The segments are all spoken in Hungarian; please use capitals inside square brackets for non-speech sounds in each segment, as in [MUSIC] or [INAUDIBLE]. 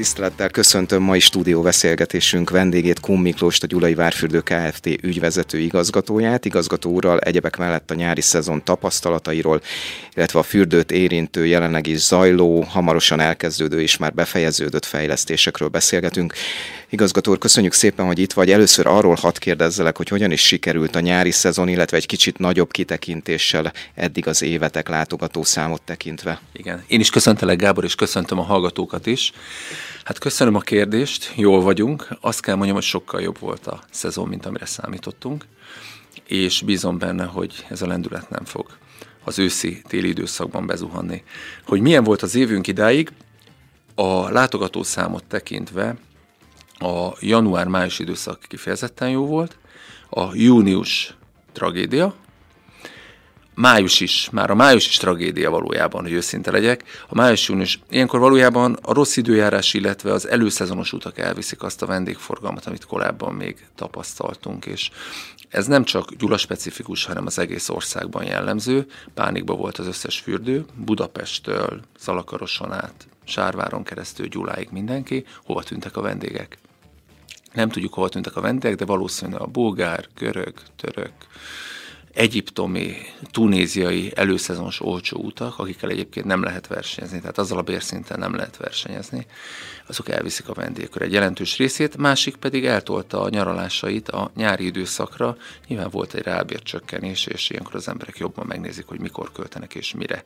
Tisztelettel köszöntöm mai stúdió beszélgetésünk vendégét, Kun Miklóst, a Gyulai Várfürdő Kft. ügyvezető igazgatóját. Igazgató úrral egyebek mellett a nyári szezon tapasztalatairól, illetve a fürdőt érintő, jelenleg is zajló, hamarosan elkezdődő és már befejeződött fejlesztésekről beszélgetünk. Igazgató úr, köszönjük szépen, hogy itt vagy. Először arról hadd kérdezzelek, hogy hogyan is sikerült a nyári szezon, illetve egy kicsit nagyobb kitekintéssel eddig az évetek látogató számot tekintve. Igen, én is köszöntelek Gábor, és köszöntöm a hallgatókat is. Hát köszönöm a kérdést, jól vagyunk. Azt kell mondjam, hogy sokkal jobb volt a szezon, mint amire számítottunk, és bízom benne, hogy ez a lendület nem fog az őszi-téli időszakban bezuhanni. Hogy milyen volt az évünk idáig, a látogató számot tekintve a január-május időszak kifejezetten jó volt, a június tragédia, május is, már a május is tragédia valójában, hogy őszinte legyek. A május június, ilyenkor valójában a rossz időjárás, illetve az előszezonos utak elviszik azt a vendégforgalmat, amit korábban még tapasztaltunk, és ez nem csak Gyula specifikus, hanem az egész országban jellemző. Pánikba volt az összes fürdő, Budapesttől, Zalakaroson át, Sárváron keresztül Gyuláig mindenki, hova tűntek a vendégek. Nem tudjuk, hova tűntek a vendégek, de valószínűleg a bulgár, görög, török, egyiptomi, tunéziai előszezonos olcsó utak, akikkel egyébként nem lehet versenyezni, tehát azzal a bérszinten nem lehet versenyezni, azok elviszik a vendégkör egy jelentős részét, másik pedig eltolta a nyaralásait a nyári időszakra, nyilván volt egy rábércsökkenés, és ilyenkor az emberek jobban megnézik, hogy mikor költenek és mire.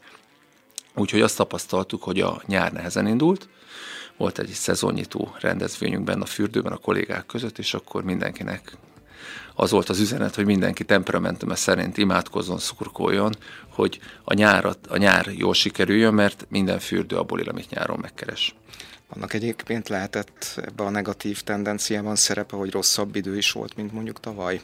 Úgyhogy azt tapasztaltuk, hogy a nyár nehezen indult, volt egy szezonnyitó rendezvényünk benne a fürdőben a kollégák között, és akkor mindenkinek az volt az üzenet, hogy mindenki temperamentume szerint imádkozzon, szurkoljon, hogy a, nyárat, a nyár jól sikerüljön, mert minden fürdő abból él, amit nyáron megkeres. Annak egyébként lehetett ebbe a negatív tendenciában szerepe, hogy rosszabb idő is volt, mint mondjuk tavaly?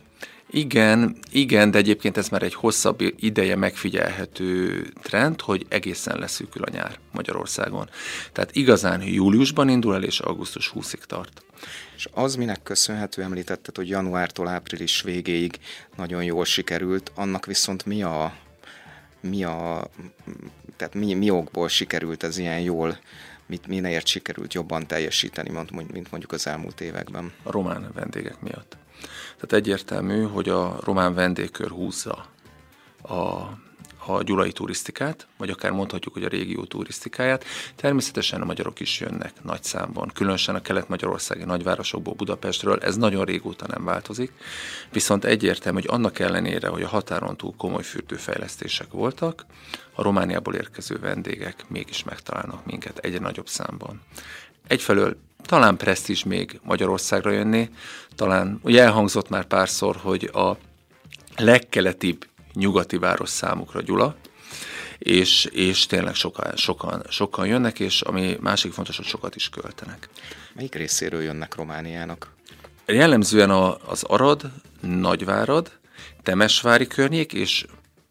Igen, igen, de egyébként ez már egy hosszabb ideje megfigyelhető trend, hogy egészen leszűkül a nyár Magyarországon. Tehát igazán júliusban indul el, és augusztus 20-ig tart. És az minek köszönhető, említetted, hogy januártól április végéig nagyon jól sikerült, annak viszont mi a, mi a tehát mi, mi okból sikerült ez ilyen jól, mit, minél sikerült jobban teljesíteni, mint mondjuk az elmúlt években? A román vendégek miatt. Tehát egyértelmű, hogy a román vendégkör húzza a a gyulai turisztikát, vagy akár mondhatjuk, hogy a régió turisztikáját. Természetesen a magyarok is jönnek nagy számban, különösen a kelet-magyarországi nagyvárosokból, Budapestről, ez nagyon régóta nem változik, viszont egyértelmű, hogy annak ellenére, hogy a határon túl komoly fürdőfejlesztések voltak, a Romániából érkező vendégek mégis megtalálnak minket egyre nagyobb számban. Egyfelől talán presztízs még Magyarországra jönni, talán, ugye elhangzott már párszor, hogy a legkeletibb nyugati város számukra Gyula, és, és tényleg sokan, sokan, sokan jönnek, és ami másik fontos, hogy sokat is költenek. Melyik részéről jönnek Romániának? Jellemzően a, az Arad, Nagyvárad, Temesvári környék, és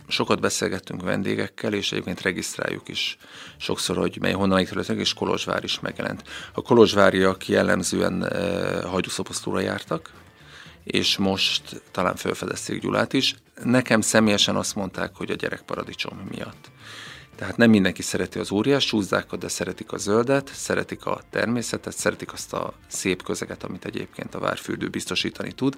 sokat beszélgettünk vendégekkel, és egyébként regisztráljuk is sokszor, hogy mely honnan területek, és Kolozsvár is megjelent. A kolozsváriak jellemzően e, hajdúszoposztóra jártak, és most talán felfedezték Gyulát is. Nekem személyesen azt mondták, hogy a gyerekparadicsom miatt. Tehát nem mindenki szereti az óriás csúzdákat, de szeretik a zöldet, szeretik a természetet, szeretik azt a szép közeget, amit egyébként a várfürdő biztosítani tud,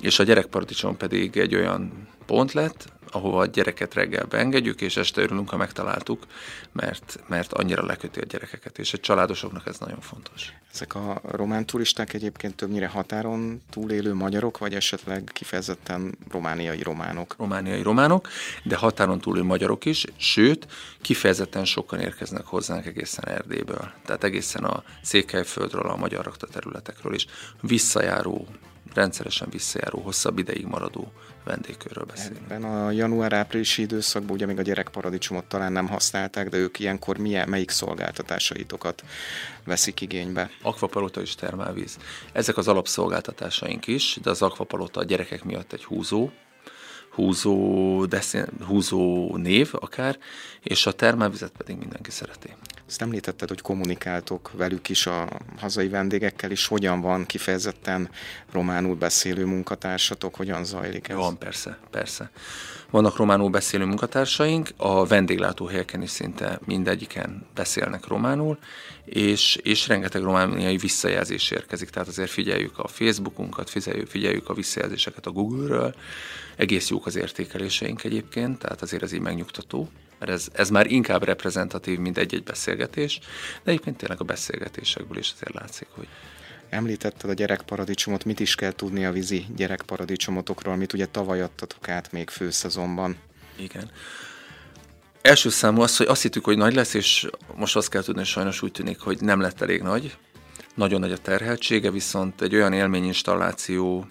és a gyerekparadicsom pedig egy olyan pont lett, ahova a gyereket reggel beengedjük, és este örülünk, ha megtaláltuk, mert, mert annyira leköti a gyerekeket, és a családosoknak ez nagyon fontos. Ezek a román turisták egyébként többnyire határon túlélő magyarok, vagy esetleg kifejezetten romániai románok? Romániai románok, de határon túlélő magyarok is, sőt, kifejezetten sokan érkeznek hozzánk egészen Erdélyből. Tehát egészen a Székelyföldről, a magyar rakta területekről is visszajáró rendszeresen visszajáró, hosszabb ideig maradó vendégkörről beszélünk. Ebben a január-áprilisi időszakban ugye még a gyerekparadicsomot talán nem használták, de ők ilyenkor milyen, melyik szolgáltatásaitokat veszik igénybe? Akvapalota és termálvíz. Ezek az alapszolgáltatásaink is, de az akvapalota a gyerekek miatt egy húzó, húzó, deszín, húzó név akár, és a termálvizet pedig mindenki szereti. Azt említetted, hogy kommunikáltok velük is, a hazai vendégekkel is. Hogyan van kifejezetten románul beszélő munkatársatok? Hogyan zajlik ez? Van, persze, persze. Vannak románul beszélő munkatársaink, a vendéglátóhelyeken is szinte mindegyiken beszélnek románul, és, és rengeteg romániai visszajelzés érkezik, tehát azért figyeljük a Facebookunkat, figyeljük, figyeljük a visszajelzéseket a Google-ről, egész jók az értékeléseink egyébként, tehát azért ez így megnyugtató, mert ez, ez már inkább reprezentatív, mint egy-egy beszélgetés, de egyébként tényleg a beszélgetésekből is azért látszik, hogy Említetted a gyerekparadicsomot, mit is kell tudni a vízi gyerekparadicsomotokról, amit ugye tavaly adtatok át még főszezonban. Igen. Első számú az, hogy azt hittük, hogy nagy lesz, és most azt kell tudni, hogy sajnos úgy tűnik, hogy nem lett elég nagy. Nagyon nagy a terheltsége, viszont egy olyan élményinstalláció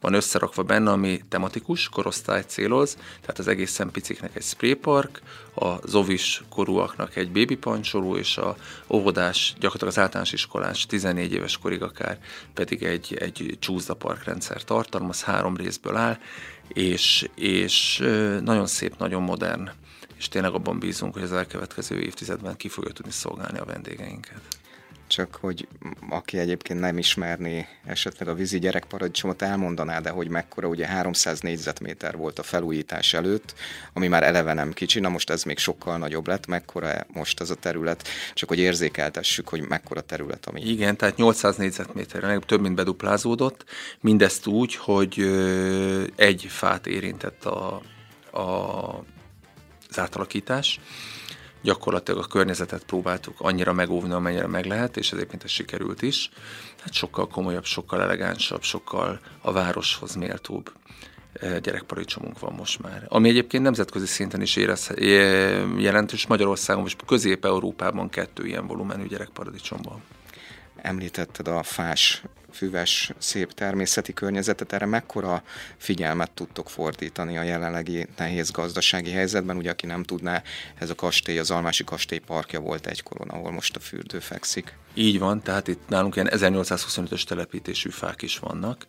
van összerakva benne, ami tematikus, korosztály céloz, tehát az egészen piciknek egy spraypark, a zovis korúaknak egy baby pancsoló, és a óvodás, gyakorlatilag az általános iskolás 14 éves korig akár pedig egy, egy csúszdapark rendszer tartalmaz, három részből áll, és, és nagyon szép, nagyon modern. És tényleg abban bízunk, hogy az elkövetkező évtizedben ki fogja tudni szolgálni a vendégeinket csak hogy aki egyébként nem ismerné esetleg a vízi gyerekparadicsomot, elmondaná, de hogy mekkora, ugye 300 négyzetméter volt a felújítás előtt, ami már eleve nem kicsi, na most ez még sokkal nagyobb lett, mekkora most ez a terület, csak hogy érzékeltessük, hogy mekkora terület, ami... Igen, tehát 800 négyzetméter, több mint beduplázódott, mindezt úgy, hogy egy fát érintett a, a, az gyakorlatilag a környezetet próbáltuk annyira megóvni, amennyire meg lehet, és ez egyébként ez sikerült is. Hát sokkal komolyabb, sokkal elegánsabb, sokkal a városhoz méltóbb eh, gyerekparadicsomunk van most már. Ami egyébként nemzetközi szinten is érez, jelentős Magyarországon, most Közép-Európában kettő ilyen volumenű gyerekparadicsom van. Említetted a fás füves, szép természeti környezetet, erre mekkora figyelmet tudtok fordítani a jelenlegi nehéz gazdasági helyzetben? Ugye, aki nem tudná, ez a kastély, az Almási kastély parkja volt egykoron, ahol most a fürdő fekszik. Így van, tehát itt nálunk ilyen 1825-ös telepítésű fák is vannak,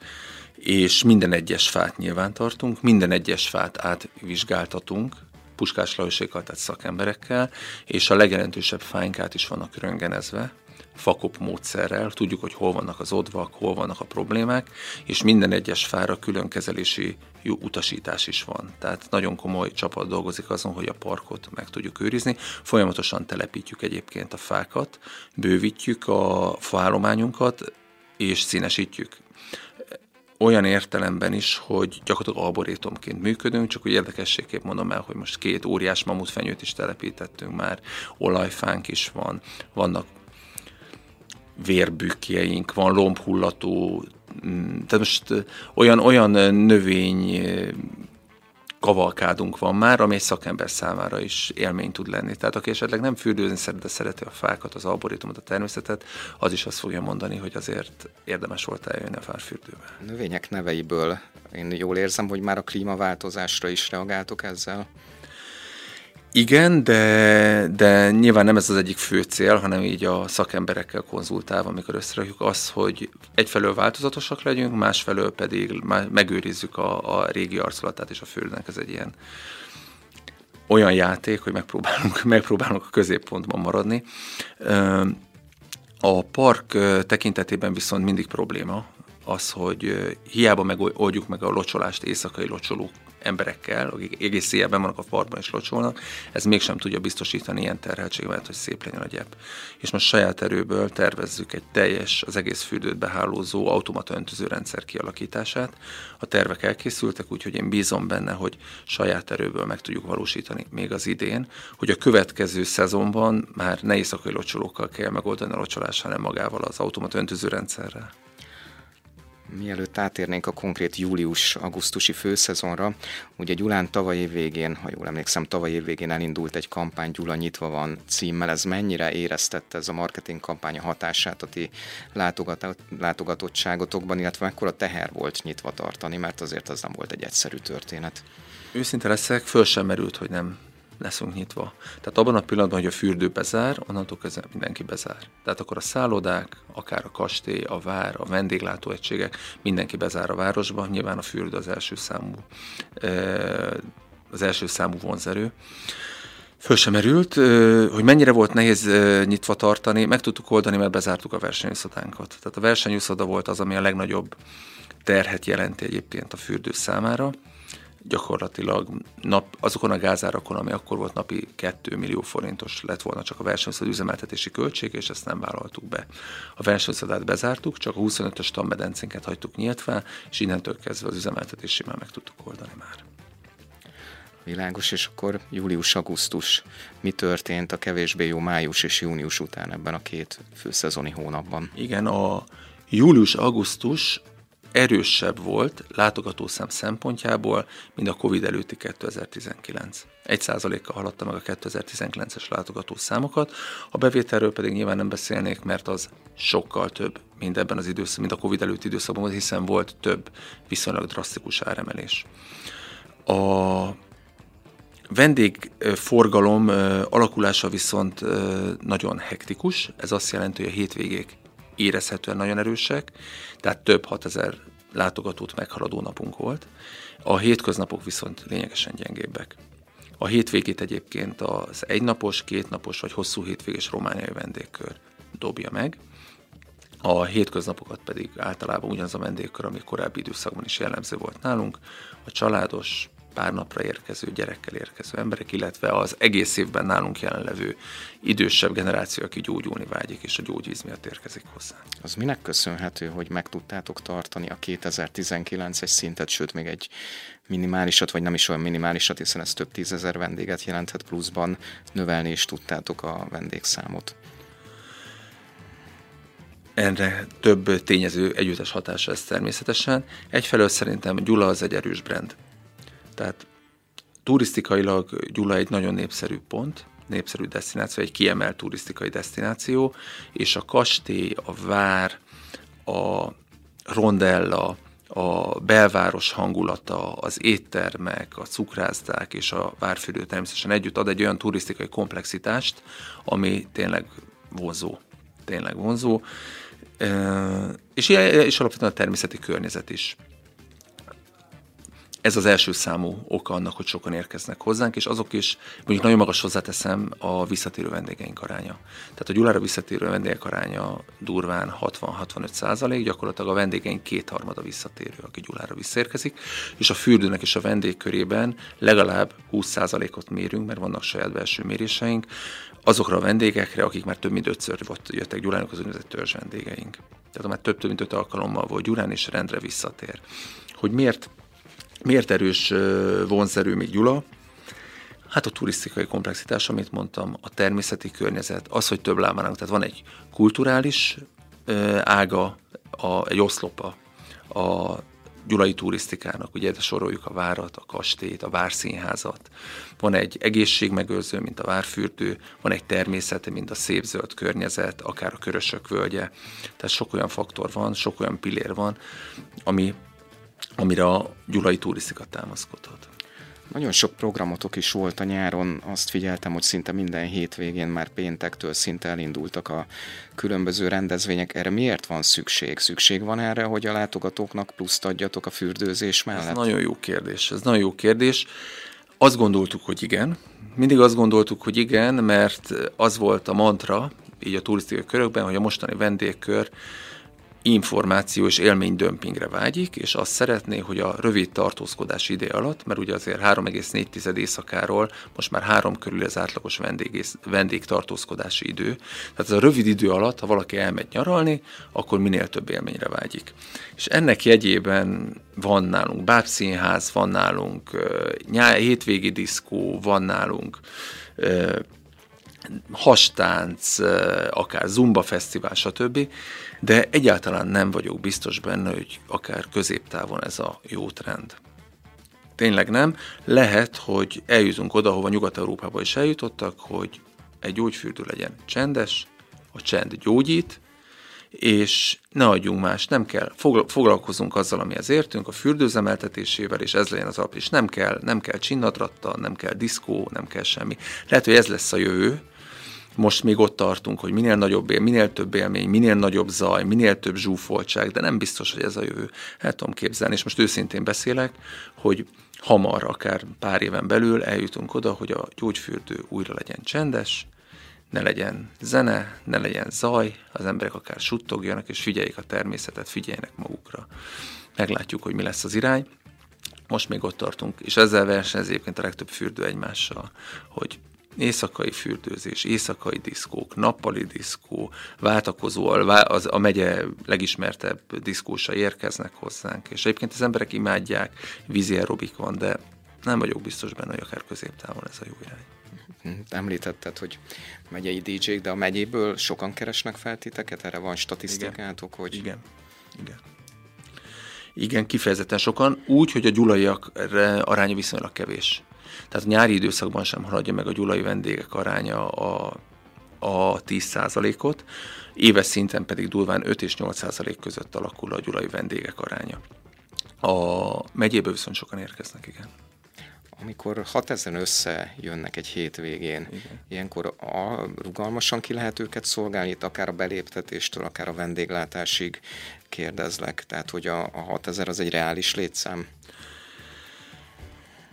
és minden egyes fát nyilván tartunk, minden egyes fát átvizsgáltatunk, Puskás Lajosékkal, tehát szakemberekkel, és a legjelentősebb fáinkát is vannak röngenezve, fakop módszerrel, tudjuk, hogy hol vannak az odvak, hol vannak a problémák, és minden egyes fára külön kezelési jó utasítás is van. Tehát nagyon komoly csapat dolgozik azon, hogy a parkot meg tudjuk őrizni. Folyamatosan telepítjük egyébként a fákat, bővítjük a faállományunkat, és színesítjük olyan értelemben is, hogy gyakorlatilag arborétumként működünk, csak hogy érdekességképp mondom el, hogy most két óriás mamutfenyőt is telepítettünk már, olajfánk is van, vannak vérbükjeink, van lombhullató, mm, tehát most olyan, olyan növény kavalkádunk van már, ami egy szakember számára is élmény tud lenni. Tehát aki esetleg nem fürdőzni szeret, de szereti a fákat, az arborétumot, a természetet, az is azt fogja mondani, hogy azért érdemes volt eljönni a fárfürdőbe. A növények neveiből én jól érzem, hogy már a klímaváltozásra is reagáltok ezzel. Igen, de, de nyilván nem ez az egyik fő cél, hanem így a szakemberekkel konzultálva, amikor összerakjuk az, hogy egyfelől változatosak legyünk, másfelől pedig megőrizzük a, a régi arculatát és a földnek. Ez egy ilyen olyan játék, hogy megpróbálunk, [LAUGHS] megpróbálunk a középpontban maradni. A park tekintetében viszont mindig probléma az, hogy hiába megoldjuk meg a locsolást éjszakai locsolók emberekkel, akik egész éjjelben vannak a parkban és locsolnak, ez mégsem tudja biztosítani ilyen terheltséget, hogy szép legyen a gyep. És most saját erőből tervezzük egy teljes, az egész fürdőt behálózó automata öntözőrendszer kialakítását. A tervek elkészültek, úgyhogy én bízom benne, hogy saját erőből meg tudjuk valósítani még az idén, hogy a következő szezonban már ne éjszakai locsolókkal kell megoldani a locsolást, hanem magával az automata öntözőrendszerrel. Mielőtt átérnénk a konkrét július-augusztusi főszezonra, ugye Gyulán tavaly év végén, ha jól emlékszem, tavaly év végén elindult egy kampány Gyula nyitva van címmel. Ez mennyire éreztette ez a marketing kampány hatását a ti látogatottságotokban, illetve mekkora teher volt nyitva tartani, mert azért az nem volt egy egyszerű történet. Őszinte leszek, föl sem merült, hogy nem leszünk nyitva. Tehát abban a pillanatban, hogy a fürdő bezár, onnantól kezdve mindenki bezár. Tehát akkor a szállodák, akár a kastély, a vár, a vendéglátóegységek, mindenki bezár a városba, nyilván a fürdő az első számú, az első számú vonzerő. Föl sem merült, hogy mennyire volt nehéz nyitva tartani, meg tudtuk oldani, mert bezártuk a versenyuszodánkat. Tehát a versenyuszoda volt az, ami a legnagyobb terhet jelenti egyébként a fürdő számára. Gyakorlatilag nap, azokon a gázárakon, ami akkor volt napi 2 millió forintos lett volna csak a versenyszod üzemeltetési költség, és ezt nem vállaltuk be. A versenyszodát bezártuk, csak a 25-ös tammedencénket hagytuk nyitva, és innentől kezdve az üzemeltetési már meg tudtuk oldani már. Világos, és akkor július-augusztus mi történt a kevésbé jó május és június után ebben a két főszezoni hónapban? Igen, a július-augusztus erősebb volt látogatószám szempontjából, mint a Covid előtti 2019. Egy százalékkal haladta meg a 2019-es látogatószámokat, a bevételről pedig nyilván nem beszélnék, mert az sokkal több, mint ebben az időszakban, mint a Covid előtti időszakban, hiszen volt több viszonylag drasztikus áremelés. A vendégforgalom alakulása viszont nagyon hektikus, ez azt jelenti, hogy a hétvégék érezhetően nagyon erősek, tehát több 6000 látogatót meghaladó napunk volt. A hétköznapok viszont lényegesen gyengébbek. A hétvégét egyébként az egynapos, kétnapos vagy hosszú hétvégés romániai vendégkör dobja meg, a hétköznapokat pedig általában ugyanaz a vendégkör, ami korábbi időszakban is jellemző volt nálunk, a családos, pár napra érkező, gyerekkel érkező emberek, illetve az egész évben nálunk jelenlevő idősebb generáció, aki gyógyulni vágyik, és a gyógyvíz miatt érkezik hozzá. Az minek köszönhető, hogy meg tudtátok tartani a 2019-es szintet, sőt még egy minimálisat, vagy nem is olyan minimálisat, hiszen ez több tízezer vendéget jelenthet pluszban, növelni is tudtátok a vendégszámot? Erre több tényező együttes hatása ez természetesen. Egyfelől szerintem Gyula az egy erős brand. Tehát turisztikailag Gyula egy nagyon népszerű pont, népszerű destináció, egy kiemelt turisztikai destináció, és a kastély, a vár, a rondella, a belváros hangulata, az éttermek, a cukrászdák és a várfürdő természetesen együtt ad egy olyan turisztikai komplexitást, ami tényleg vonzó. Tényleg vonzó. És, és alapvetően a természeti környezet is ez az első számú oka annak, hogy sokan érkeznek hozzánk, és azok is, mondjuk nagyon magas hozzáteszem, a visszatérő vendégeink aránya. Tehát a Gyulára visszatérő vendégek aránya durván 60-65 százalék, gyakorlatilag a vendégeink kétharmada visszatérő, aki Gyulára visszérkezik, és a fürdőnek és a vendég körében legalább 20 százalékot mérünk, mert vannak saját belső méréseink, azokra a vendégekre, akik már több mint ötször jöttek Gyulának, az úgynevezett törzs vendégeink. Tehát már több, több mint öt alkalommal volt Gyurán, és rendre visszatér. Hogy miért Miért erős vonzerő még Gyula? Hát a turisztikai komplexitás, amit mondtam, a természeti környezet, az, hogy több lábánunk, tehát van egy kulturális ága, a, egy oszlopa a gyulai turisztikának, ugye soroljuk a várat, a kastélyt, a várszínházat, van egy egészségmegőrző, mint a várfürdő, van egy természete, mint a szép zöld környezet, akár a körösök völgye, tehát sok olyan faktor van, sok olyan pillér van, ami amire a gyulai turisztika támaszkodhat. Nagyon sok programotok is volt a nyáron, azt figyeltem, hogy szinte minden hétvégén már péntektől szinte elindultak a különböző rendezvények. Erre miért van szükség? Szükség van erre, hogy a látogatóknak pluszt adjatok a fürdőzés mellett? Ez nagyon jó kérdés, ez nagyon jó kérdés. Azt gondoltuk, hogy igen. Mindig azt gondoltuk, hogy igen, mert az volt a mantra, így a turisztikai körökben, hogy a mostani vendégkör információ és élménydömpingre vágyik, és azt szeretné, hogy a rövid tartózkodás ide alatt, mert ugye azért 3,4 éjszakáról most már három körül az átlagos vendég, vendég tartózkodási idő. Tehát ez a rövid idő alatt, ha valaki elmegy nyaralni, akkor minél több élményre vágyik. És ennek jegyében van nálunk bábszínház, van nálunk nyár, hétvégi diszkó, van nálunk hastánc, akár zumba fesztivál, stb. De egyáltalán nem vagyok biztos benne, hogy akár középtávon ez a jó trend. Tényleg nem. Lehet, hogy eljutunk oda, hova Nyugat-Európában is eljutottak, hogy egy gyógyfürdő legyen csendes, a csend gyógyít, és ne adjunk más, nem kell, foglalkozunk azzal, amihez értünk, a fürdőzemeltetésével, és ez legyen az alap, és nem kell, nem kell csinnadrattal, nem kell diszkó, nem kell semmi. Lehet, hogy ez lesz a jövő, Most még ott tartunk, hogy minél nagyobb él, minél több élmény, minél nagyobb zaj, minél több zsúfoltság, de nem biztos, hogy ez a jövő. El tudom képzelni, és most őszintén beszélek, hogy hamar, akár pár éven belül eljutunk oda, hogy a gyógyfürdő újra legyen csendes, ne legyen zene, ne legyen zaj, az emberek akár suttogjanak, és figyeljék a természetet, figyeljenek magukra. Meglátjuk, hogy mi lesz az irány. Most még ott tartunk, és ezzel versenyez egyébként a legtöbb fürdő egymással, hogy éjszakai fürdőzés, éjszakai diszkók, nappali diszkó, váltakozó, az, a megye legismertebb diszkósa érkeznek hozzánk, és egyébként az emberek imádják, vízi aerobik van, de nem vagyok biztos benne, hogy akár középtávon ez a jó irány. Hm, említetted, hogy megyei dj de a megyéből sokan keresnek fel titeket? Erre van statisztikátok? Igen. Hogy... Igen. Igen. Igen, kifejezetten sokan, úgy, hogy a gyulaiak aránya viszonylag kevés. Tehát a nyári időszakban sem haladja meg a gyulai vendégek aránya a, a 10%-ot, éves szinten pedig durván 5 és 8% között alakul a gyulai vendégek aránya. A megyéből viszont sokan érkeznek, igen amikor 6000 összejönnek egy hétvégén, Igen. ilyenkor a, rugalmasan ki lehet őket szolgálni, itt akár a beléptetéstől, akár a vendéglátásig kérdezlek. Tehát, hogy a, a 6000 az egy reális létszám?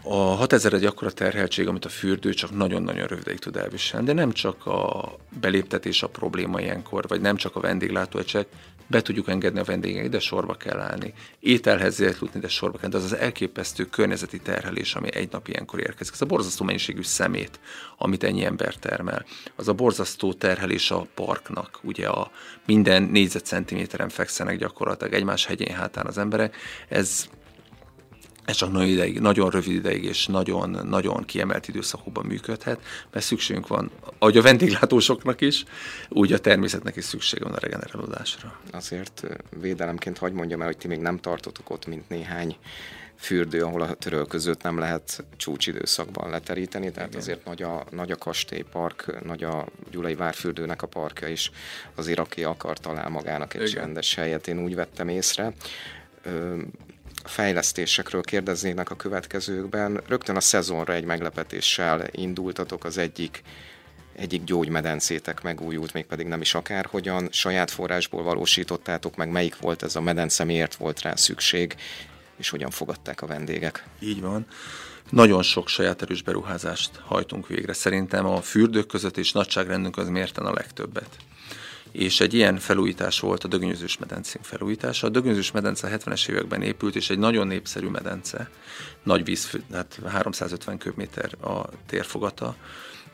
A 6000 egy akkora terheltség, amit a fürdő csak nagyon-nagyon rövidig tud elviselni, de nem csak a beléptetés a probléma ilyenkor, vagy nem csak a vendéglátóegység, be tudjuk engedni a vendégeket, de sorba kell állni. Ételhez jutni, de sorba kell. De az az elképesztő környezeti terhelés, ami egy nap ilyenkor érkezik. Ez a borzasztó mennyiségű szemét, amit ennyi ember termel. Az a borzasztó terhelés a parknak. Ugye a minden négyzetcentiméteren fekszenek gyakorlatilag egymás hegyén hátán az emberek. Ez ez csak nagyon, ideig, nagyon rövid ideig és nagyon, nagyon kiemelt időszakokban működhet, mert szükségünk van, ahogy a vendéglátósoknak is, úgy a természetnek is szükség van a regenerálódásra. Azért védelemként hagyd mondjam el, hogy ti még nem tartotok ott, mint néhány fürdő, ahol a törölközőt nem lehet csúcsidőszakban leteríteni, tehát Igen. azért nagy a, nagy a kastélypark, nagy a Gyulai Várfürdőnek a parkja is, azért aki akar talál magának egy Igen. rendes helyet, én úgy vettem észre fejlesztésekről kérdeznének a következőkben. Rögtön a szezonra egy meglepetéssel indultatok, az egyik egyik gyógymedencétek megújult, mégpedig nem is akárhogyan. Saját forrásból valósítottátok meg, melyik volt ez a medence, miért volt rá szükség, és hogyan fogadták a vendégek? Így van. Nagyon sok saját erős beruházást hajtunk végre. Szerintem a fürdők között és nagyságrendünk az mérten a legtöbbet és egy ilyen felújítás volt a Dögönyözős medencénk felújítása. A Dögönyözős medence 70-es években épült, és egy nagyon népszerű medence, nagy víz, hát 350 köbméter a térfogata,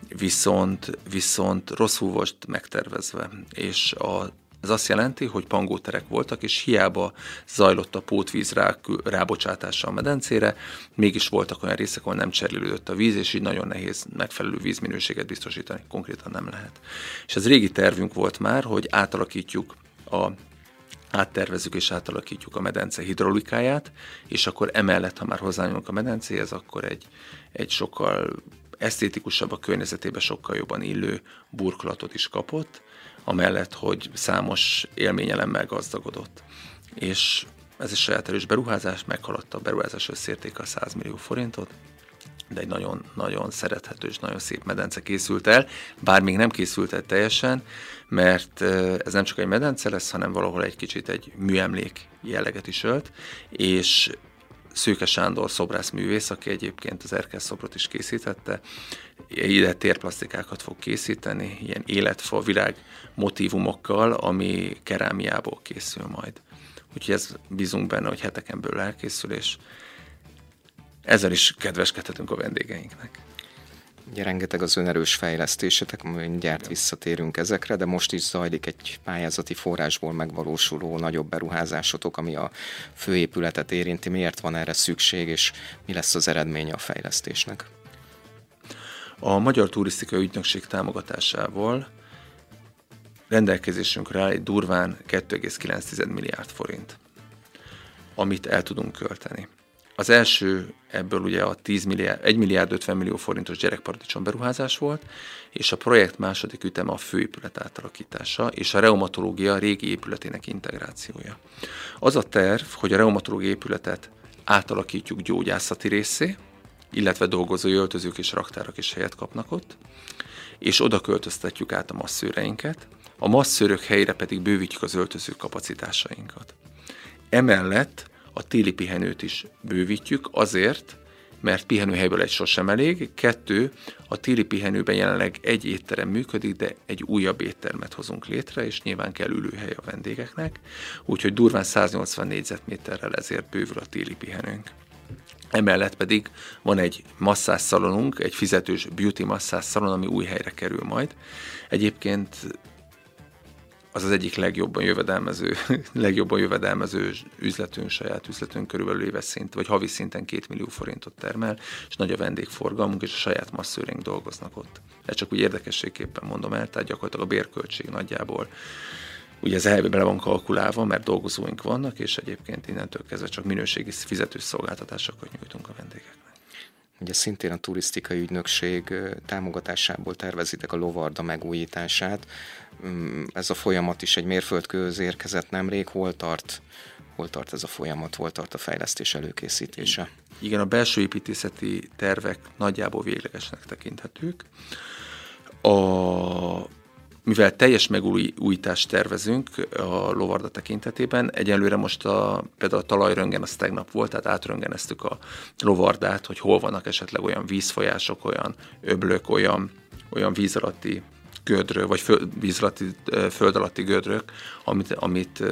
viszont, viszont rosszul volt megtervezve, és a ez azt jelenti, hogy pangóterek voltak, és hiába zajlott a pótvíz rá, rábocsátása a medencére, mégis voltak olyan részek, ahol nem cserélődött a víz, és így nagyon nehéz megfelelő vízminőséget biztosítani, konkrétan nem lehet. És ez régi tervünk volt már, hogy átalakítjuk a áttervezzük és átalakítjuk a medence hidrolikáját, és akkor emellett, ha már hozzányúlunk a medencéhez, akkor egy, egy sokkal esztétikusabb, a környezetébe sokkal jobban illő burkolatot is kapott, amellett, hogy számos élményelemmel gazdagodott. És ez egy saját erős beruházás, meghaladta a beruházás összértéke a 100 millió forintot, de egy nagyon-nagyon szerethető és nagyon szép medence készült el, bár még nem készült el teljesen, mert ez nem csak egy medence lesz, hanem valahol egy kicsit egy műemlék jelleget is ölt, és Szőke Sándor szobrászművész, aki egyébként az Erkel szobrot is készítette, ide térplastikákat fog készíteni, ilyen életfa, virág motivumokkal, ami kerámiából készül majd. Úgyhogy ez bízunk benne, hogy heteken belül elkészül, és ezzel is kedveskedhetünk a vendégeinknek. Ugye rengeteg az önerős fejlesztésetek, mindjárt visszatérünk ezekre, de most is zajlik egy pályázati forrásból megvalósuló nagyobb beruházásotok, ami a főépületet érinti. Miért van erre szükség, és mi lesz az eredménye a fejlesztésnek? A Magyar Turisztikai Ügynökség támogatásával rendelkezésünkre áll egy durván 2,9 milliárd forint, amit el tudunk költeni. Az első ebből ugye a 10 milliárd, 1 milliárd 50 millió forintos gyerekparadicsom beruházás volt, és a projekt második üteme a főépület átalakítása és a reumatológia régi épületének integrációja. Az a terv, hogy a reumatológia épületet átalakítjuk gyógyászati részé, illetve dolgozói öltözők és raktárak is helyet kapnak ott, és oda költöztetjük át a masszőreinket, a masszőrök helyére pedig bővítjük az öltöző kapacitásainkat. Emellett a téli pihenőt is bővítjük azért, mert pihenőhelyből egy sosem elég, kettő, a téli pihenőben jelenleg egy étterem működik, de egy újabb éttermet hozunk létre, és nyilván kell ülőhely a vendégeknek, úgyhogy durván 180 négyzetméterrel ezért bővül a téli pihenőnk. Emellett pedig van egy masszásszalonunk, egy fizetős beauty masszásszalon, ami új helyre kerül majd. Egyébként az az egyik legjobban jövedelmező, [LAUGHS] legjobban jövedelmező üzletünk, saját üzletünk körülbelül éves szint, vagy havi szinten két millió forintot termel, és nagy a vendégforgalmunk, és a saját masszőrénk dolgoznak ott. Ez csak úgy érdekességképpen mondom el, tehát gyakorlatilag a bérköltség nagyjából ugye ez elve bele van kalkulálva, mert dolgozóink vannak, és egyébként innentől kezdve csak minőségi fizetős szolgáltatásokat nyújtunk a vendégeknek. Ugye szintén a turisztikai ügynökség támogatásából tervezitek a lovarda megújítását. Mm, ez a folyamat is egy mérföldkőhöz érkezett nemrég. Hol tart, hol tart ez a folyamat, hol tart a fejlesztés előkészítése? Igen, a belső építészeti tervek nagyjából véglegesnek tekinthetők. A mivel teljes megújítást tervezünk a lovarda tekintetében, egyelőre most a, például a talajröngen az tegnap volt, tehát átröngeneztük a lovardát, hogy hol vannak esetleg olyan vízfolyások, olyan öblök, olyan, olyan víz alatti gödrök, vagy föld, víz alatti, föld alatti gödrök, amit, amit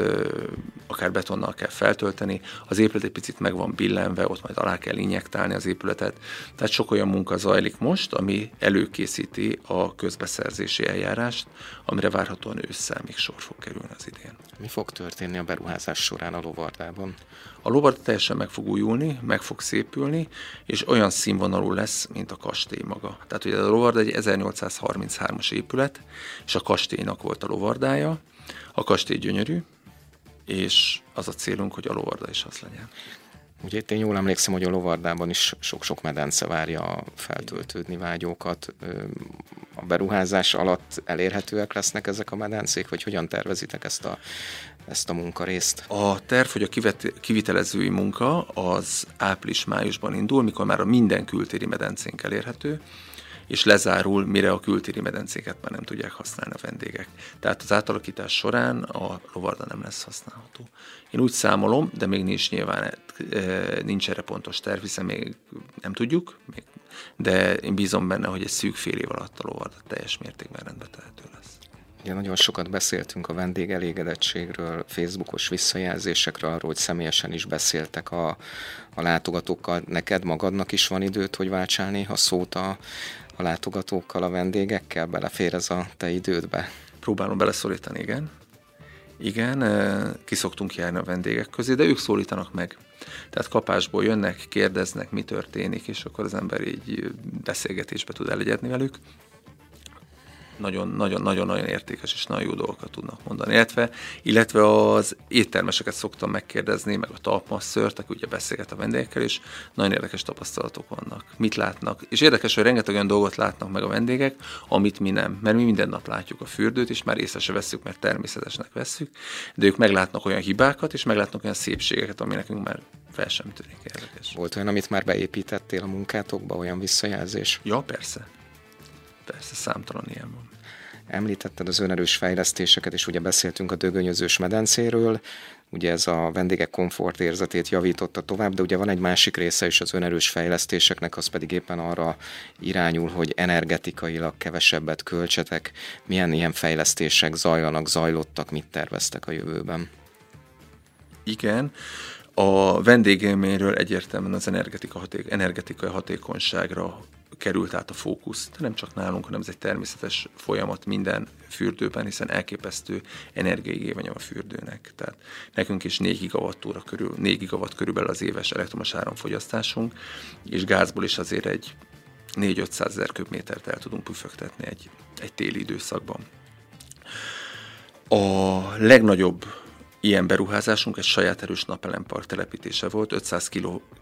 akár betonnal kell feltölteni. Az épület egy picit meg van billenve, ott majd alá kell injektálni az épületet. Tehát sok olyan munka zajlik most, ami előkészíti a közbeszerzési eljárást, amire várhatóan ősszel még sor fog kerülni az idén. Mi fog történni a beruházás során a lovardában? A lovarda teljesen meg fog újulni, meg fog szépülni, és olyan színvonalú lesz, mint a kastély maga. Tehát ugye a lovarda egy 1833-as épület, és a kastélynak volt a lovardája. A kastély gyönyörű, és az a célunk, hogy a lovarda is az legyen. Ugye itt én jól emlékszem, hogy a lovardában is sok-sok medence várja a feltöltődni vágyókat. A beruházás alatt elérhetőek lesznek ezek a medencék, vagy hogyan tervezitek ezt a, ezt a munkarészt? A terv, hogy a kivet, kivitelezői munka az április-májusban indul, mikor már a minden kültéri medencénk elérhető, és lezárul, mire a kültéri medencéket már nem tudják használni a vendégek. Tehát az átalakítás során a lovarda nem lesz használható. Én úgy számolom, de még nincs nyilván, eh, nincs erre pontos terv, hiszen még nem tudjuk, de én bízom benne, hogy egy szűk fél év alatt a lovarda teljes mértékben rendbe tehető lesz. Ugye nagyon sokat beszéltünk a vendégelégedettségről, Facebookos visszajelzésekről, arról, hogy személyesen is beszéltek a, a látogatókkal. Neked magadnak is van időt, hogy váltsál néha szót a, a látogatókkal, a vendégekkel? Belefér ez a te idődbe? Próbálom beleszorítani, igen. Igen, kiszoktunk járni a vendégek közé, de ők szólítanak meg. Tehát kapásból jönnek, kérdeznek, mi történik, és akkor az ember így beszélgetésbe tud elegyedni velük nagyon-nagyon-nagyon értékes és nagyon jó dolgokat tudnak mondani. Illetve, illetve az éttermeseket szoktam megkérdezni, meg a talpmasszört, aki ugye beszélget a vendégekkel, és nagyon érdekes tapasztalatok vannak. Mit látnak? És érdekes, hogy rengeteg olyan dolgot látnak meg a vendégek, amit mi nem. Mert mi minden nap látjuk a fürdőt, és már észre se veszük, mert természetesnek veszük, de ők meglátnak olyan hibákat, és meglátnak olyan szépségeket, ami nekünk már fel sem tűnik érdekes. Volt olyan, amit már beépítettél a munkátokba, olyan visszajelzés? Ja, persze. Persze, számtalan ilyen van. Említetted az önerős fejlesztéseket, és ugye beszéltünk a dögönyözős medencéről, ugye ez a vendégek komfortérzetét javította tovább, de ugye van egy másik része is az önerős fejlesztéseknek, az pedig éppen arra irányul, hogy energetikailag kevesebbet költsetek. Milyen ilyen fejlesztések zajlanak, zajlottak, mit terveztek a jövőben? Igen, a vendégélményről egyértelműen az energetika haték, energetikai hatékonyságra került át a fókusz, de nem csak nálunk, hanem ez egy természetes folyamat minden fürdőben, hiszen elképesztő energiaigénye a fürdőnek. Tehát nekünk is 4 gigawattóra körül, 4 gigawatt körülbelül az éves elektromos áramfogyasztásunk, és gázból is azért egy 4-500 ezer köbmétert el tudunk püfögtetni egy, egy téli időszakban. A legnagyobb Ilyen beruházásunk egy saját erős napelempark telepítése volt, 500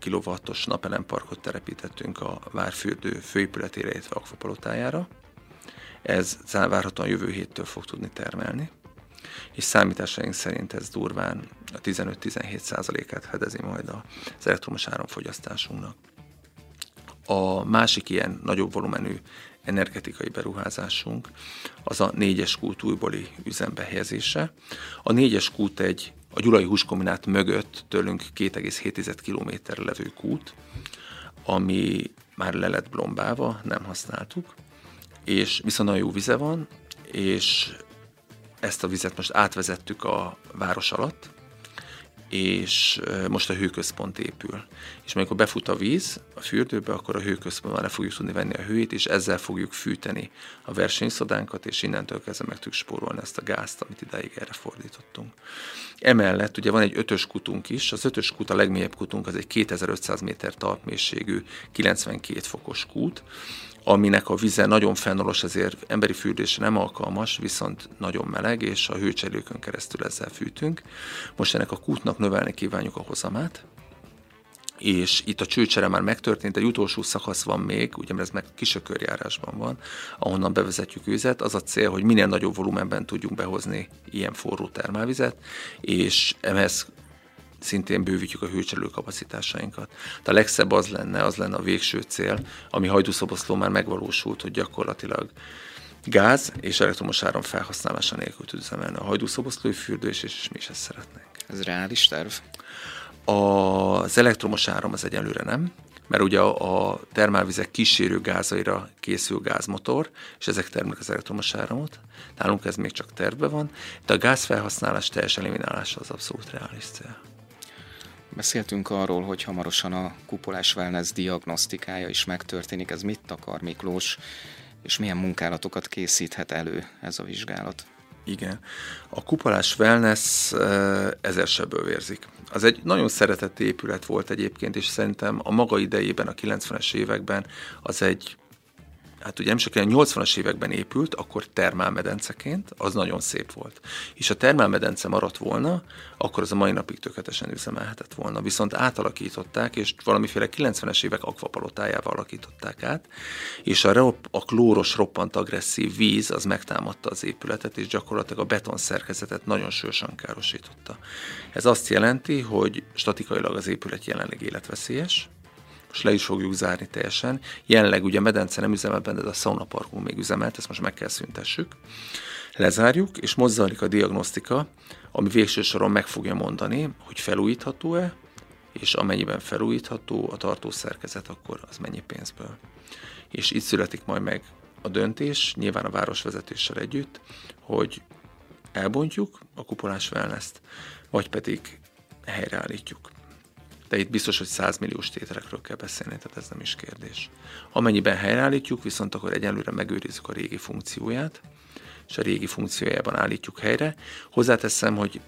kW-os napelemparkot telepítettünk a Várfürdő főépületére, illetve akvapalotájára. Ez várhatóan jövő héttől fog tudni termelni, és számításaink szerint ez durván a 15-17 százalékát fedezi majd az elektromos áramfogyasztásunknak. A másik ilyen nagyobb volumenű energetikai beruházásunk, az a négyes kút újbóli üzembe helyezése. A négyes kút egy a Gyulai Húskombinát mögött tőlünk 2,7 kilométerre levő kút, ami már le lett blombálva, nem használtuk, és viszont nagyon jó vize van, és ezt a vizet most átvezettük a város alatt, és most a hőközpont épül. És amikor befut a víz a fürdőbe, akkor a hőközpontban le fogjuk tudni venni a hőt, és ezzel fogjuk fűteni a versenysodánkat, és innentől kezdve meg tudjuk spórolni ezt a gázt, amit idáig erre fordítottunk. Emellett ugye van egy ötös kutunk is, az ötös kút a legmélyebb kutunk, az egy 2500 méter talpmélységű, 92 fokos kút, aminek a vize nagyon fennolos, ezért emberi fürdésre nem alkalmas, viszont nagyon meleg, és a hőcserélőkön keresztül ezzel fűtünk. Most ennek a kútnak növelni kívánjuk a hozamát, és itt a csőcsere már megtörtént, egy utolsó szakasz van még, ugye mert ez meg kisökörjárásban van, ahonnan bevezetjük őzet. Az a cél, hogy minél nagyobb volumenben tudjunk behozni ilyen forró termálvizet, és ehhez szintén bővítjük a hőcserélő kapacitásainkat. De a legszebb az lenne, az lenne a végső cél, ami hajdúszoboszló már megvalósult, hogy gyakorlatilag gáz és elektromos áram felhasználása nélkül tud üzemelni a hajdúszoboszlói fürdő, és, mi is ezt szeretnénk. Ez reális terv? Az elektromos áram az egyelőre nem, mert ugye a, termálvizek kísérő gázaira készül gázmotor, és ezek termelik az elektromos áramot. Nálunk ez még csak tervben van, de a gázfelhasználás teljes eliminálása az abszolút reális cél. Beszéltünk arról, hogy hamarosan a kupolás wellness diagnosztikája is megtörténik. Ez mit akar Miklós, és milyen munkálatokat készíthet elő ez a vizsgálat? Igen. A kupolás wellness ezer sebből vérzik. Az egy nagyon szeretett épület volt egyébként, és szerintem a maga idejében, a 90-es években az egy hát ugye nem a 80-as években épült, akkor termálmedenceként, az nagyon szép volt. És a termálmedence maradt volna, akkor az a mai napig tökéletesen üzemelhetett volna. Viszont átalakították, és valamiféle 90-es évek akvapalotájával alakították át, és a, a klóros, roppant agresszív víz az megtámadta az épületet, és gyakorlatilag a beton szerkezetet nagyon sősan károsította. Ez azt jelenti, hogy statikailag az épület jelenleg életveszélyes, most le is fogjuk zárni teljesen. Jelenleg ugye medence nem üzemel benne, de a saunaparkunk még üzemelt, ezt most meg kell szüntessük. Lezárjuk, és most zajlik a diagnosztika, ami végső soron meg fogja mondani, hogy felújítható-e, és amennyiben felújítható a tartószerkezet, akkor az mennyi pénzből. És itt születik majd meg a döntés, nyilván a városvezetéssel együtt, hogy elbontjuk a kupolás wellness vagy pedig helyreállítjuk de itt biztos, hogy 100 milliós tételekről kell beszélni, tehát ez nem is kérdés. Amennyiben helyreállítjuk, viszont akkor egyelőre megőrizzük a régi funkcióját, és a régi funkciójában állítjuk helyre. Hozzáteszem, hogy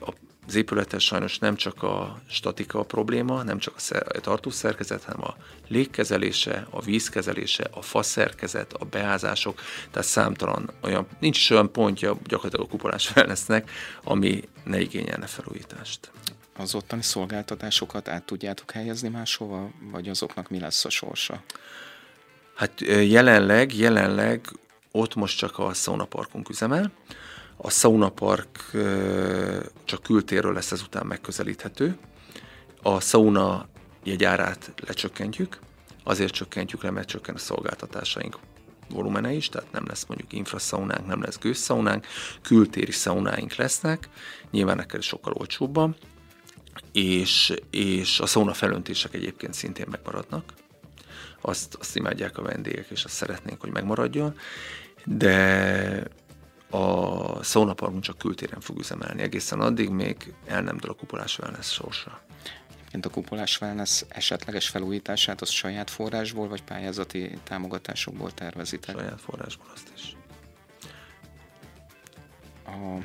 az épületes sajnos nem csak a statika a probléma, nem csak a tartószerkezet, hanem a légkezelése, a vízkezelése, a faszerkezet, a beázások, tehát számtalan olyan, nincs is olyan pontja gyakorlatilag a kupolás wellnessnek, ami ne igényelne felújítást az ottani szolgáltatásokat át tudjátok helyezni máshova, vagy azoknak mi lesz a sorsa? Hát jelenleg, jelenleg ott most csak a szaunaparkunk üzemel. A szaunapark csak kültérről lesz ezután megközelíthető. A sauna jegyárát lecsökkentjük, azért csökkentjük le, mert csökken a szolgáltatásaink volumene is, tehát nem lesz mondjuk infraszaunánk, nem lesz gőzszaunánk, kültéri szaunáink lesznek, nyilván neked sokkal olcsóbban, és, és a szóna felöntések egyébként szintén megmaradnak. Azt, azt imádják a vendégek, és azt szeretnénk, hogy megmaradjon, de a szónaparkunk csak kültéren fog üzemelni egészen addig, még el nem dől a kupolás wellness sorsa. Egyébként a kupolás wellness esetleges felújítását az saját forrásból vagy pályázati támogatásokból tervezitek? Saját forrásból azt is. A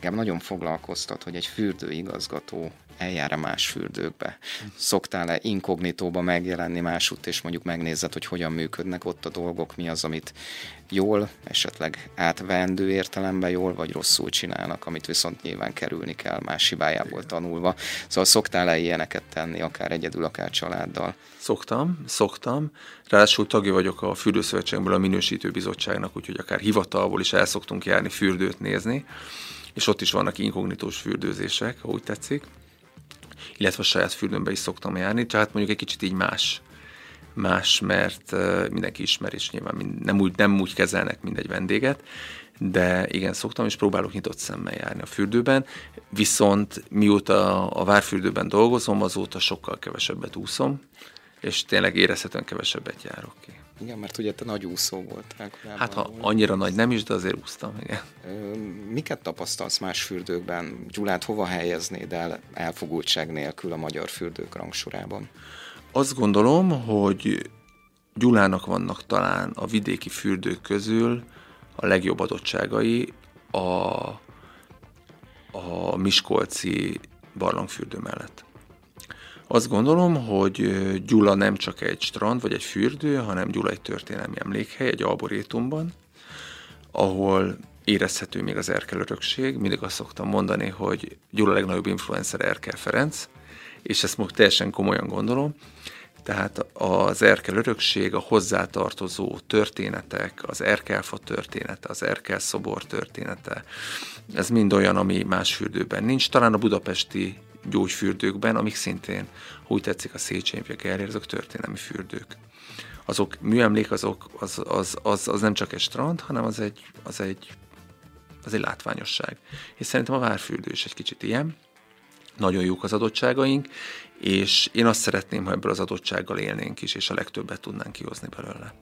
Engem nagyon foglalkoztat, hogy egy fürdőigazgató eljár más fürdőkbe. Szoktál-e inkognitóba megjelenni másút, és mondjuk megnézed, hogy hogyan működnek ott a dolgok, mi az, amit jól, esetleg átvendő értelemben jól, vagy rosszul csinálnak, amit viszont nyilván kerülni kell más hibájából tanulva. Szóval szoktál-e ilyeneket tenni, akár egyedül, akár családdal? Szoktam, szoktam. Ráadásul tagja vagyok a Fürdőszövetségből a Minősítő Bizottságnak, úgyhogy akár hivatalból is el szoktunk járni fürdőt nézni és ott is vannak inkognitós fürdőzések, ha úgy tetszik, illetve a saját fürdőmbe is szoktam járni, tehát mondjuk egy kicsit így más. Más, mert mindenki ismer, és nyilván nem úgy, nem úgy kezelnek, mint egy vendéget, de igen, szoktam, és próbálok nyitott szemmel járni a fürdőben, viszont mióta a várfürdőben dolgozom, azóta sokkal kevesebbet úszom, és tényleg érezhetően kevesebbet járok ki. Igen, mert ugye te nagy úszó voltál korábban. Hát ha annyira nagy nem is, de azért úsztam, igen. Miket tapasztalsz más fürdőkben? Gyulát hova helyeznéd el elfogultság nélkül a magyar fürdők rangsorában? Azt gondolom, hogy Gyulának vannak talán a vidéki fürdők közül a legjobb adottságai a, a Miskolci barlangfürdő mellett. Azt gondolom, hogy Gyula nem csak egy strand vagy egy fürdő, hanem Gyula egy történelmi emlékhely, egy arborétumban, ahol érezhető még az Erkel örökség. Mindig azt szoktam mondani, hogy Gyula legnagyobb influencer Erkel Ferenc, és ezt most teljesen komolyan gondolom. Tehát az Erkel örökség, a hozzátartozó történetek, az Erkelfa története, az Erkel szobor története, ez mind olyan, ami más fürdőben nincs. Talán a budapesti gyógyfürdőkben, amik szintén, úgy tetszik a Széchenyi vagy a Gerrier, azok történelmi fürdők. Azok műemlék, azok, az, az, az, az nem csak egy strand, hanem az egy, az egy, az egy látványosság. És szerintem a várfürdő is egy kicsit ilyen. Nagyon jók az adottságaink, és én azt szeretném, ha ebből az adottsággal élnénk is, és a legtöbbet tudnánk kihozni belőle.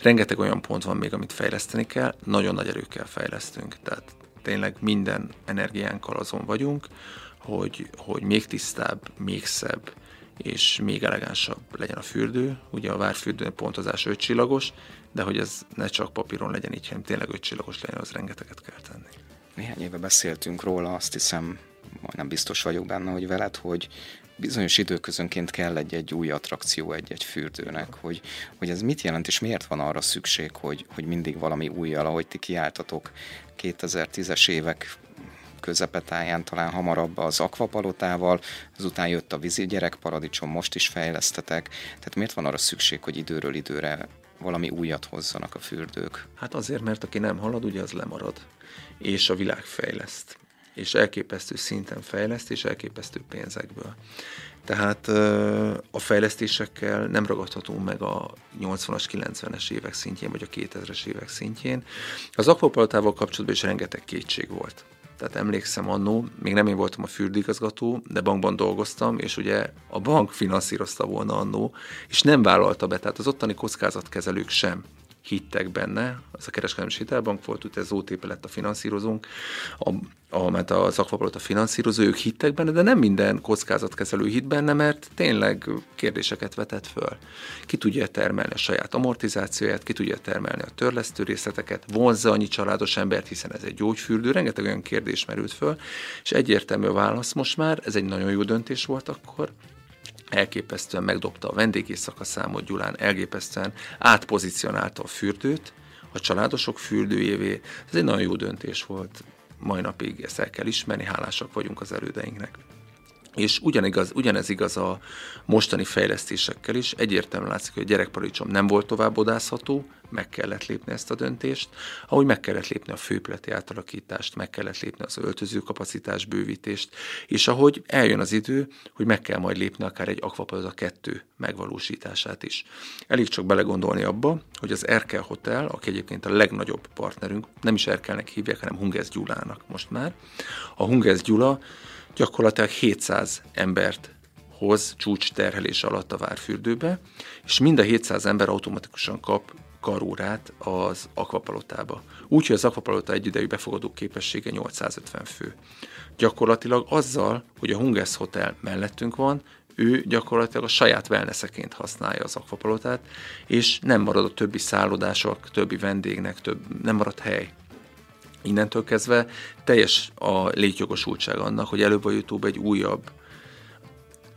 Rengeteg olyan pont van még, amit fejleszteni kell, nagyon nagy erőkkel fejlesztünk, tehát tényleg minden energiánkkal azon vagyunk, hogy, hogy még tisztább, még szebb és még elegánsabb legyen a fürdő. Ugye a várfürdő pontozás ötcsillagos, de hogy ez ne csak papíron legyen így, hanem tényleg ötcsillagos legyen, az rengeteget kell tenni. Néhány éve beszéltünk róla, azt hiszem, majdnem biztos vagyok benne, hogy veled, hogy bizonyos időközönként kell egy-egy új attrakció egy-egy fürdőnek, hogy, hogy ez mit jelent, és miért van arra szükség, hogy, hogy mindig valami újjal, ahogy ti kiáltatok 2010-es évek közepetáján, talán hamarabb az akvapalotával, azután jött a vízi gyerekparadicsom, most is fejlesztetek. Tehát miért van arra szükség, hogy időről időre valami újat hozzanak a fürdők? Hát azért, mert aki nem halad, ugye az lemarad, és a világ fejleszt és elképesztő szinten fejleszt, és elképesztő pénzekből. Tehát a fejlesztésekkel nem ragadhatunk meg a 80-as, 90-es évek szintjén, vagy a 2000-es évek szintjén. Az akvapalotával kapcsolatban is rengeteg kétség volt. Tehát emlékszem annó, még nem én voltam a fürdőigazgató, de bankban dolgoztam, és ugye a bank finanszírozta volna annó, és nem vállalta be, tehát az ottani kockázatkezelők sem hittek benne, az a kereskedelmi hitelbank volt, ugye az OTP lett a finanszírozónk, a, a, mert az Aquapolot a finanszírozó, ők hittek benne, de nem minden kockázatkezelő hit benne, mert tényleg kérdéseket vetett föl. Ki tudja termelni a saját amortizációját, ki tudja termelni a törlesztő részleteket, vonzza annyi családos embert, hiszen ez egy gyógyfürdő, rengeteg olyan kérdés merült föl, és egyértelmű a válasz most már, ez egy nagyon jó döntés volt akkor, elképesztően megdobta a vendégi szakaszámot Gyulán, elképesztően átpozícionálta a fürdőt, a családosok fürdőjévé. Ez egy nagyon jó döntés volt. Mai napig ezt el kell ismerni, hálásak vagyunk az erődeinknek. És ugyanigaz, ugyanez igaz a mostani fejlesztésekkel is. Egyértelműen látszik, hogy a gyerekparadicsom nem volt tovább odázható, meg kellett lépni ezt a döntést, ahogy meg kellett lépni a főpleti átalakítást, meg kellett lépni az öltöző kapacitás bővítést, és ahogy eljön az idő, hogy meg kell majd lépni akár egy Aquaplaza 2 megvalósítását is. Elég csak belegondolni abba, hogy az Erkel Hotel, aki egyébként a legnagyobb partnerünk, nem is Erkelnek hívják, hanem Hungez Gyulának most már. A Hungez Gyula gyakorlatilag 700 embert hoz csúcs terhelés alatt a várfürdőbe, és mind a 700 ember automatikusan kap karórát az akvapalotába. Úgyhogy az akvapalota egyidejű befogadó képessége 850 fő. Gyakorlatilag azzal, hogy a Hungesz Hotel mellettünk van, ő gyakorlatilag a saját wellnesseként használja az akvapalotát, és nem marad a többi szállodások, többi vendégnek, több, nem marad hely. Innentől kezdve teljes a létjogosultság annak, hogy előbb a YouTube egy újabb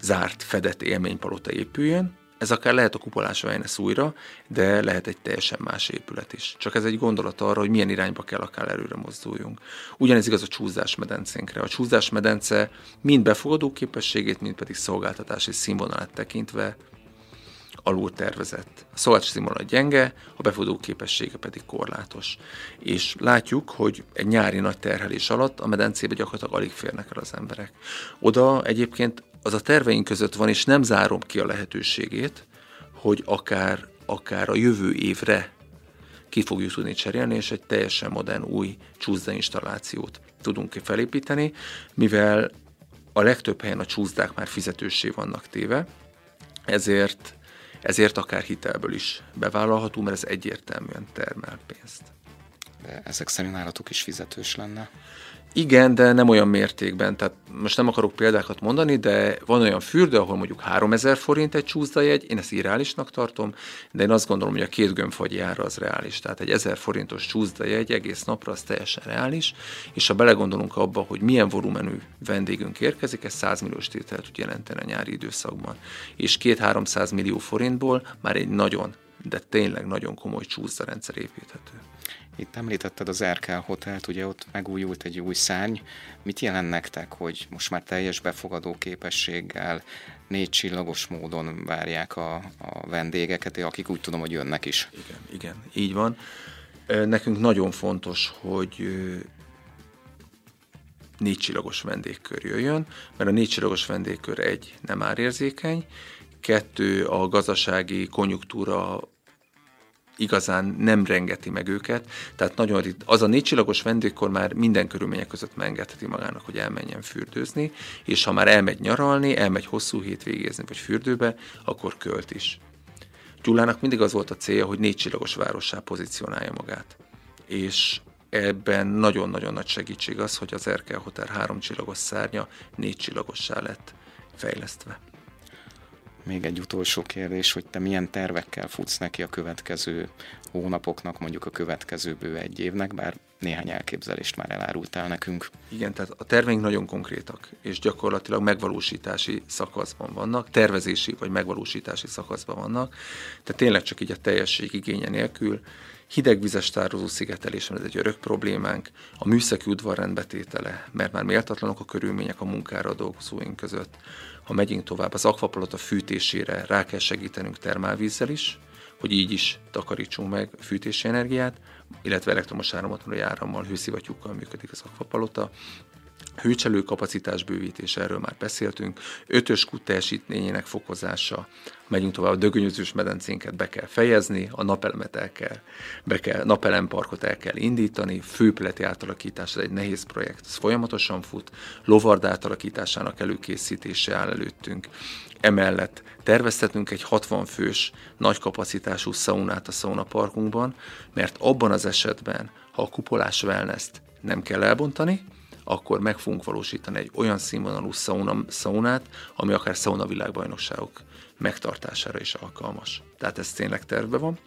zárt, fedett élménypalota épüljön, ez akár lehet a kupolás Vejnesz újra, de lehet egy teljesen más épület is. Csak ez egy gondolat arra, hogy milyen irányba kell akár előre mozduljunk. Ugyanez igaz a csúszásmedencénkre. A csúszásmedence mind befogadó képességét, mind pedig szolgáltatási színvonalát tekintve alul tervezett. A szolgáltatási színvonal gyenge, a befogadó képessége pedig korlátos. És látjuk, hogy egy nyári nagy terhelés alatt a medencébe gyakorlatilag alig férnek el az emberek. Oda egyébként az a terveink között van, és nem zárom ki a lehetőségét, hogy akár, akár a jövő évre ki fogjuk tudni cserélni, és egy teljesen modern új csúszda installációt tudunk felépíteni, mivel a legtöbb helyen a csúszdák már fizetősé vannak téve, ezért, ezért akár hitelből is bevállalható, mert ez egyértelműen termel pénzt. De ezek szerint nálatok is fizetős lenne? Igen, de nem olyan mértékben. Tehát most nem akarok példákat mondani, de van olyan fürdő, ahol mondjuk 3000 forint egy csúszdajegy, én ezt irreálisnak tartom, de én azt gondolom, hogy a két gömbfagy ára az reális. Tehát egy 1000 forintos csúszdajegy egész napra az teljesen reális, és ha belegondolunk abba, hogy milyen volumenű vendégünk érkezik, ez 100 milliós tételt tud jelenteni a nyári időszakban. És 2-300 millió forintból már egy nagyon, de tényleg nagyon komoly csúszdarendszer építhető. Itt említetted az Erkel Hotelt, ugye ott megújult egy új szárny. Mit jelent nektek, hogy most már teljes befogadó képességgel, négy csillagos módon várják a, a vendégeket, akik úgy tudom, hogy jönnek is? Igen, igen, így van. Nekünk nagyon fontos, hogy négy csillagos vendégkör jöjjön, mert a négy csillagos vendégkör egy nem árérzékeny, kettő a gazdasági konjunktúra igazán nem rengeti meg őket. Tehát nagyon rit- az a négycsillagos vendégkor már minden körülmények között megengedheti magának, hogy elmenjen fürdőzni, és ha már elmegy nyaralni, elmegy hosszú hétvégézni vagy fürdőbe, akkor költ is. Gyulának mindig az volt a célja, hogy négycsillagos várossá pozícionálja magát. És ebben nagyon-nagyon nagy segítség az, hogy az Erkel Hotel három csillagos szárnya négy csillagossá lett fejlesztve még egy utolsó kérdés, hogy te milyen tervekkel futsz neki a következő hónapoknak, mondjuk a következő bő egy évnek, bár néhány elképzelést már elárultál nekünk. Igen, tehát a terveink nagyon konkrétak, és gyakorlatilag megvalósítási szakaszban vannak, tervezési vagy megvalósítási szakaszban vannak, tehát tényleg csak így a teljesség igénye nélkül hidegvizes tározó szigetelés, ez egy örök problémánk, a műszaki udvar rendbetétele, mert már méltatlanok a körülmények a munkára a dolgozóink között, ha megyünk tovább, az akvapalota fűtésére rá kell segítenünk termálvízzel is, hogy így is takarítsunk meg fűtési energiát, illetve elektromos áramot, árammal, hőszivattyúkkal működik az akvapalota, hőcselő kapacitás bővítése, erről már beszéltünk, ötös kút teljesítményének fokozása, megyünk tovább, a dögönyözős medencénket be kell fejezni, a napelemet el kell, be kell, napelemparkot el kell indítani, főpületi átalakítás, ez egy nehéz projekt, ez folyamatosan fut, lovard átalakításának előkészítése áll előttünk, Emellett terveztetünk egy 60 fős, nagy kapacitású szaunát a szaunaparkunkban, mert abban az esetben, ha a kupolás wellness nem kell elbontani, akkor meg fogunk valósítani egy olyan színvonalú sauna, saunát, ami akár sauna világbajnokságok megtartására is alkalmas. Tehát ez tényleg terve van.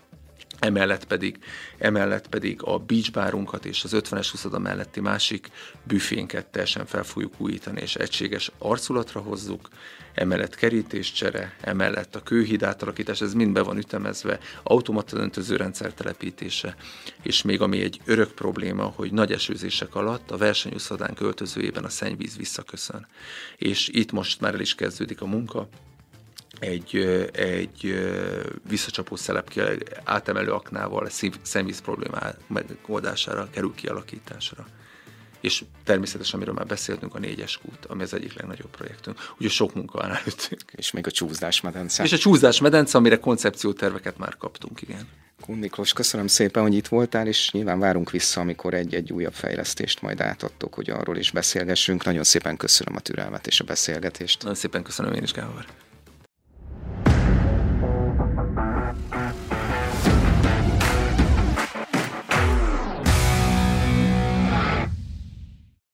Emellett pedig, emellett pedig a beach bárunkat és az 50-es 20 melletti másik büfénket teljesen fel fogjuk újítani, és egységes arculatra hozzuk, emellett kerítéscsere, emellett a kőhíd átalakítás, ez mind be van ütemezve, automata döntözőrendszer telepítése, és még ami egy örök probléma, hogy nagy esőzések alatt a versenyúszadán költözőjében a szennyvíz visszaköszön. És itt most már el is kezdődik a munka, egy, egy visszacsapó szelep átemelő aknával a szemvíz problémá megoldására kerül kialakításra. És természetesen, amiről már beszéltünk, a négyes kút, ami az egyik legnagyobb projektünk. Úgyhogy sok munka van előttünk. És még a csúszdás medence. És a csúszdás medence, amire koncepcióterveket már kaptunk, igen. Kun Miklós, köszönöm szépen, hogy itt voltál, és nyilván várunk vissza, amikor egy-egy újabb fejlesztést majd átadtok, hogy arról is beszélgessünk. Nagyon szépen köszönöm a türelmet és a beszélgetést. Nagyon szépen köszönöm én is, Gábor.